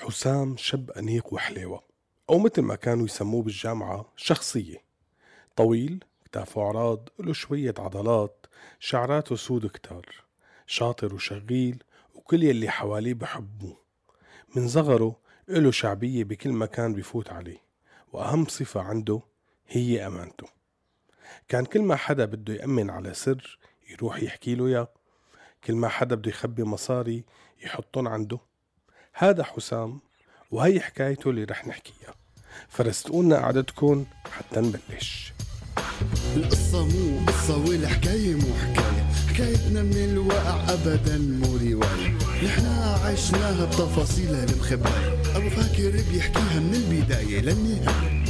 حسام شب أنيق وحليوة أو مثل ما كانوا يسموه بالجامعة شخصية. طويل كتافه عراض له شوية عضلات شعراته سود كتار. شاطر وشغيل وكل يلي حواليه بحبوه. من صغره له شعبية بكل مكان بفوت عليه وأهم صفة عنده هي أمانته. كان كل ما حدا بده يأمن على سر يروح يحكي له إياه. كل ما حدا بده يخبي مصاري يحطون عنده. هذا حسام وهي حكايته اللي رح نحكيها. فرستقولنا قعدتكم حتى نبلش. القصة مو قصة والحكاية مو حكاية. حكايتنا من الواقع أبدا مو رواية. نحنا عشناها بتفاصيلها المخباية. أبو فاكر بيحكيها من البداية للنهاية.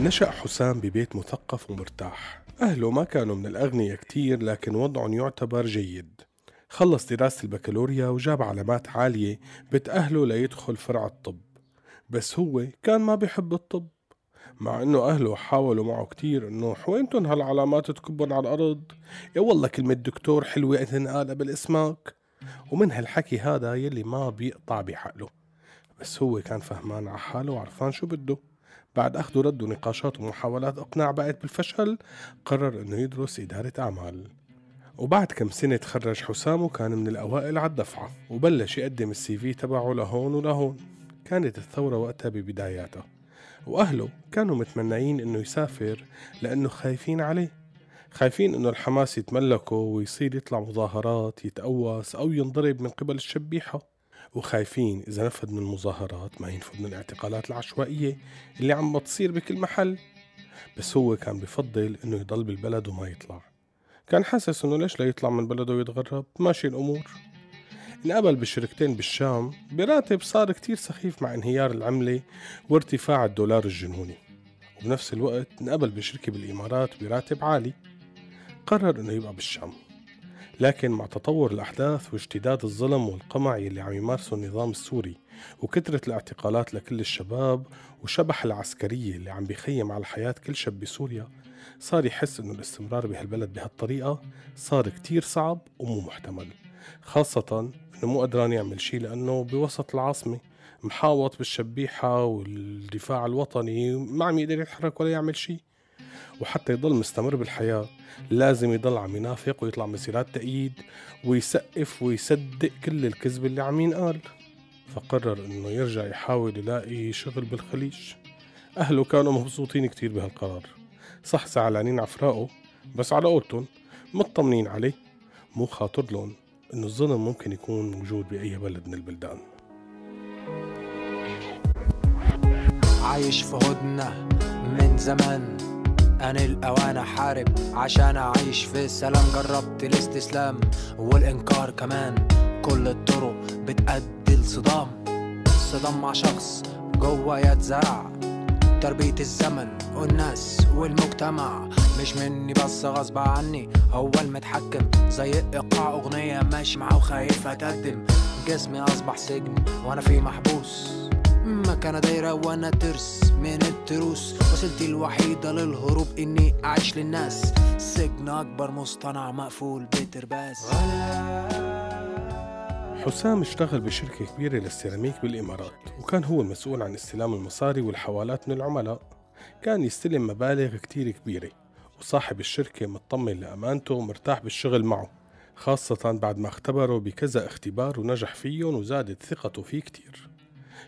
نشأ حسام ببيت مثقف ومرتاح. أهله ما كانوا من الأغنياء كتير لكن وضعهم يعتبر جيد. خلص دراسة البكالوريا وجاب علامات عالية بتأهله ليدخل فرع الطب بس هو كان ما بيحب الطب مع إنه أهله حاولوا معه كتير إنه وينتن هالعلامات تكبن على الأرض؟ يا والله كلمة دكتور حلوة تنقال قبل اسمك ومن هالحكي هذا يلي ما بيقطع بعقله بس هو كان فهمان على حاله وعرفان شو بده. بعد أخذ ورد ونقاشات ومحاولات إقناع بقت بالفشل قرر إنه يدرس إدارة أعمال. وبعد كم سنة تخرج حسام وكان من الأوائل على الدفعة وبلش يقدم السي في تبعه لهون ولهون. كانت الثورة وقتها ببداياتها وأهله كانوا متمنعين إنه يسافر لأنه خايفين عليه. خايفين إنه الحماس يتملكه ويصير يطلع مظاهرات يتقوس أو ينضرب من قبل الشبيحة. وخايفين إذا نفذ من المظاهرات ما ينفذ من الاعتقالات العشوائية اللي عم بتصير بكل محل. بس هو كان بفضل إنه يضل بالبلد وما يطلع. كان حاسس إنه ليش لا يطلع من بلده ويتغرب؟ ماشي الأمور. انقبل بشركتين بالشام. براتب صار كتير سخيف مع انهيار العملة وارتفاع الدولار الجنوني. وبنفس الوقت انقبل بشركة بالإمارات براتب عالي. قرر إنه يبقى بالشام. لكن مع تطور الأحداث واشتداد الظلم والقمع يلي عم يمارسه النظام السوري وكثرة الاعتقالات لكل الشباب وشبح العسكرية اللي عم بيخيم على حياة كل شاب بسوريا صار يحس إنه الاستمرار بهالبلد بهالطريقة صار كتير صعب ومو محتمل خاصة إنه مو قدران يعمل شي لأنه بوسط العاصمة محاوط بالشبيحة والدفاع الوطني ما عم يقدر يتحرك ولا يعمل شي. وحتى يضل مستمر بالحياة لازم يضل عم ينافق ويطلع مسيرات تأييد ويسقف ويصدق كل الكذب اللي عم ينقال. فقرر إنه يرجع يحاول يلاقي شغل بالخليج. أهله كانوا مبسوطين كتير بهالقرار. صح زعلانين عفراقه بس على قولتهم مطمنين عليه. مو خاطر لهم إنه الظلم ممكن يكون موجود بأي بلد من البلدان. عايش في هدنة من زمان أنا الأوان أحارب عشان أعيش في سلام. جربت الاستسلام والإنكار كمان. كل الطرق بتأدي لصدام صدام مع شخص جوا يتزرع. تربية الزمن والناس والمجتمع. مش مني بس غصب عني هو المتحكم زي إيقاع أغنية ماشي معاه وخايف أتقدم. جسمي أصبح سجن وأنا فيه محبوس. مكانة دايرة وأنا ترس من التروس. وسيلتي الوحيدة للهروب إني أعيش للناس. سجن أكبر مصطنع مقفول بترباس. حسام اشتغل بشركة كبيرة للسيراميك بالإمارات وكان هو المسؤول عن استلام المصاري والحوالات من العملاء. كان يستلم مبالغ كتير كبيرة وصاحب الشركة مطمن لأمانته ومرتاح بالشغل معه خاصة بعد ما اختبره بكذا اختبار ونجح فيهم وزادت ثقته فيه كتير.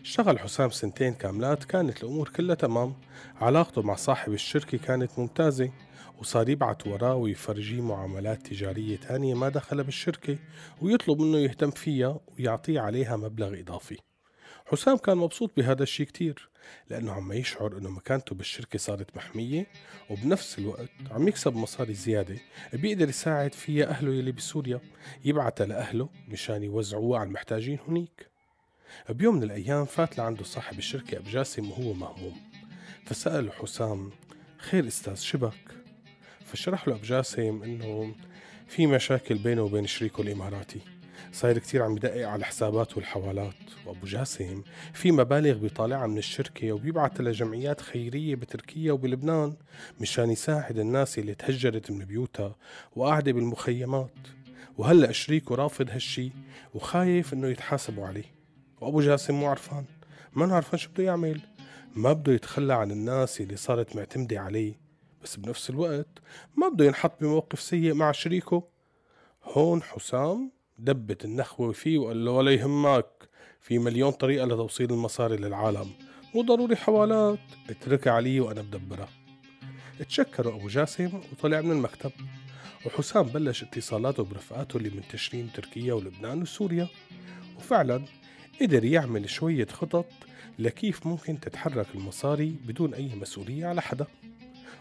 اشتغل حسام سنتين كاملات كانت الأمور كلها تمام علاقته مع صاحب الشركة كانت ممتازة. وصار يبعت وراه ويفرجيه معاملات تجارية تانية ما دخلها بالشركة ويطلب منه يهتم فيها ويعطيه عليها مبلغ إضافي. حسام كان مبسوط بهذا الشيء كتير لأنه عم يشعر أنه مكانته بالشركة صارت محمية وبنفس الوقت عم يكسب مصاري زيادة بيقدر يساعد فيها أهله يلي بسوريا يبعتها لأهله مشان يوزعوها على المحتاجين هنيك. بيوم من الأيام فات لعنده صاحب الشركة أبو جاسم وهو مهموم فسأله حسام خير أستاذ شبك فشرح له أبو جاسم إنه في مشاكل بينه وبين شريكه الإماراتي. صاير كتير عم يدقق على الحسابات والحوالات. وأبو جاسم في مبالغ بيطالعها من الشركة وبيبعتها لجمعيات خيرية بتركيا وبلبنان مشان يساعد الناس اللي تهجرت من بيوتها وقاعدة بالمخيمات. وهلأ شريكه رافض هالشي وخايف إنه يتحاسبوا عليه. وأبو جاسم مو عرفان. ما عارفان شو بده يعمل. ما بده يتخلى عن الناس اللي صارت معتمدة عليه. بس بنفس الوقت ما بده ينحط بموقف سيء مع شريكه. هون حسام دبت النخوة فيه وقال له ولا يهمك في مليون طريقة لتوصيل المصاري للعالم. مو ضروري حوالات اتركها علي وأنا بدبرها تشكروا أبو جاسم وطلع من المكتب. وحسام بلش اتصالاته برفقاته اللي منتشرين تركيا ولبنان وسوريا. وفعلا قدر يعمل شوية خطط لكيف ممكن تتحرك المصاري بدون أي مسؤولية على حدا.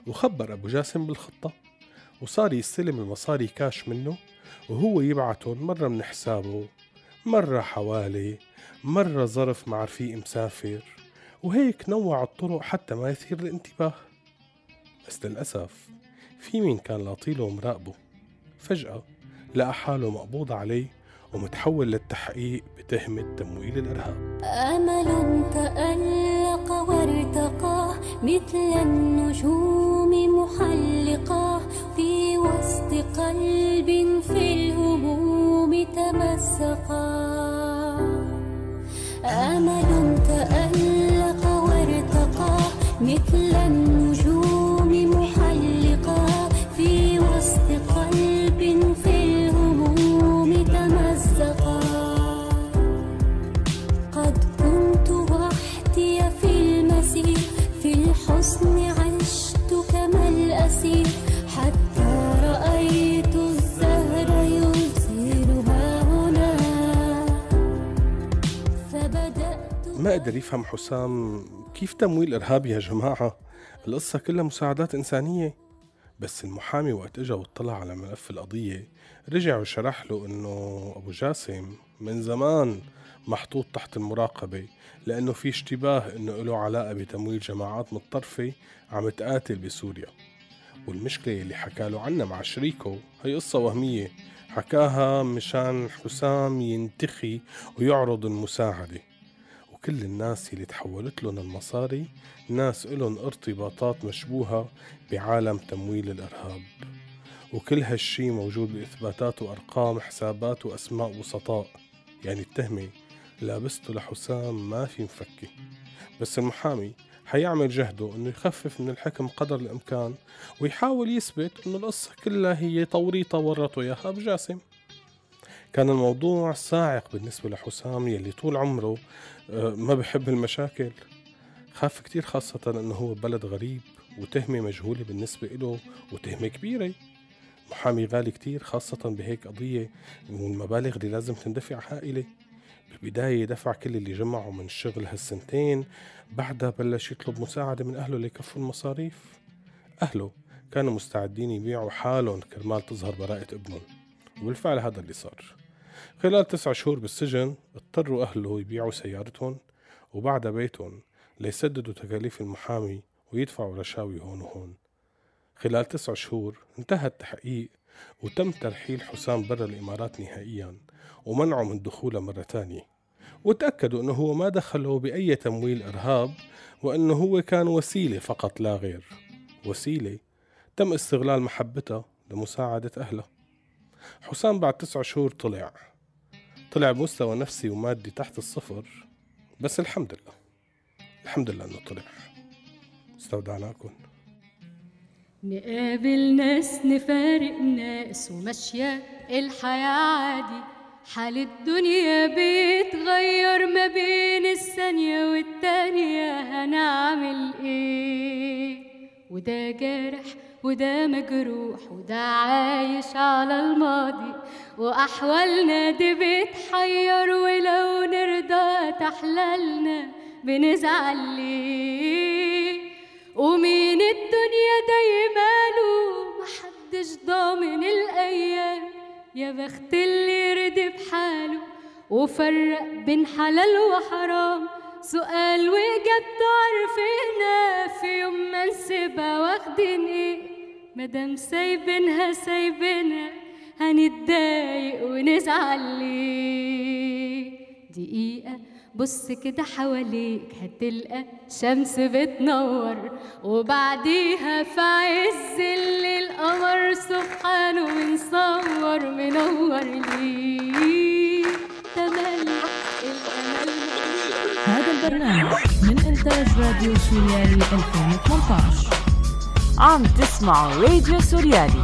وخبر أبو جاسم بالخطة وصار يستلم المصاري كاش منه وهو يبعتهم مرة من حسابه مرة حوالي مرة ظرف مع رفيق مسافر وهيك نوع الطرق حتى ما يثير الانتباه. بس للأسف في مين كان لاطيله ومراقبه فجأة لقى حاله مقبوض عليه ومتحول للتحقيق بتهمة تمويل الإرهاب. أمل تألق وارتقى مثل النجوم محلقة في وسط قلب في الهموم تمسقا ما قدر يفهم حسام كيف تمويل إرهابي يا جماعة. القصة كلها مساعدات إنسانية. بس المحامي وقت إجا واطلع على ملف القضية رجع وشرح له إنه أبو جاسم من زمان محطوط تحت المراقبة لأنه في اشتباه إنه له علاقة بتمويل جماعات متطرفة عم تقاتل بسوريا. والمشكلة اللي حكى له عنها مع شريكه هي قصة وهمية. حكاها مشان حسام ينتخي ويعرض المساعدة. وكل الناس اللي تحولت لهم المصاري ناس إلهم ارتباطات مشبوهة بعالم تمويل الإرهاب. وكل هالشي موجود بإثباتات وأرقام حسابات وأسماء وسطاء. يعني التهمة لابسته لحسام ما في مفكي. بس المحامي حيعمل جهده إنه يخفف من الحكم قدر الإمكان ويحاول يثبت إنه القصة كلها هي توريطة ورطه اياها أبو جاسم؟ كان الموضوع صاعق بالنسبة لحسام يلي طول عمره آه، ما بحب المشاكل. خاف كتير خاصة إنه هو بلد غريب وتهمة مجهولة بالنسبة له وتهمة كبيرة. محامي غالي كتير خاصة بهيك قضية والمبالغ اللي لازم تندفع هائلة بالبداية دفع كل اللي جمعه من الشغل هالسنتين بعدها بلش يطلب مساعدة من أهله ليكفوا المصاريف. أهله كانوا مستعدين يبيعوا حالهم كرمال تظهر براءة ابنهم وبالفعل هذا اللي صار. خلال تسع شهور بالسجن اضطروا أهله يبيعوا سيارتهم وبعدها بيتهم ليسددوا تكاليف المحامي ويدفعوا رشاوي هون وهون. خلال تسع شهور انتهى التحقيق وتم ترحيل حسام برا الإمارات نهائيا ومنعه من دخولها مرة تانية وتأكدوا أنه هو ما دخله بأي تمويل إرهاب وأنه هو كان وسيلة فقط لا غير. وسيلة تم استغلال محبتها لمساعدة أهلها حسام بعد تسع شهور طلع طلع بمستوى نفسي ومادي تحت الصفر بس الحمد لله. الحمد لله إنه طلع. استودعناكم نقابل ناس نفارق ناس وماشية الحياة عادي حال الدنيا بيتغير ما بين الثانية والتانية هنعمل إيه؟ وده جارح وده مجروح وده عايش على الماضي وأحوالنا دي بتحير ولو نرضى تحلالنا بنزعل ليه؟ ومين الدنيا دايماله محدش ضامن الأيام. يا بخت اللي رضي بحاله وفرق بين حلال وحرام. سؤال وإجابته عارفينها في يوم ما نسيبها واخدين إيه؟ مادام سايبينها سايبينها هنتضايق ونزعل ليه دقيقة بص كده حواليك هتلقى شمس بتنور وبعديها في عز الليل قمر سبحانه منصور منور ليه تملي الأمل هذا البرنامج من إنتاج راديو سوريالي 2018 عم تسمعوا راديو سوريالي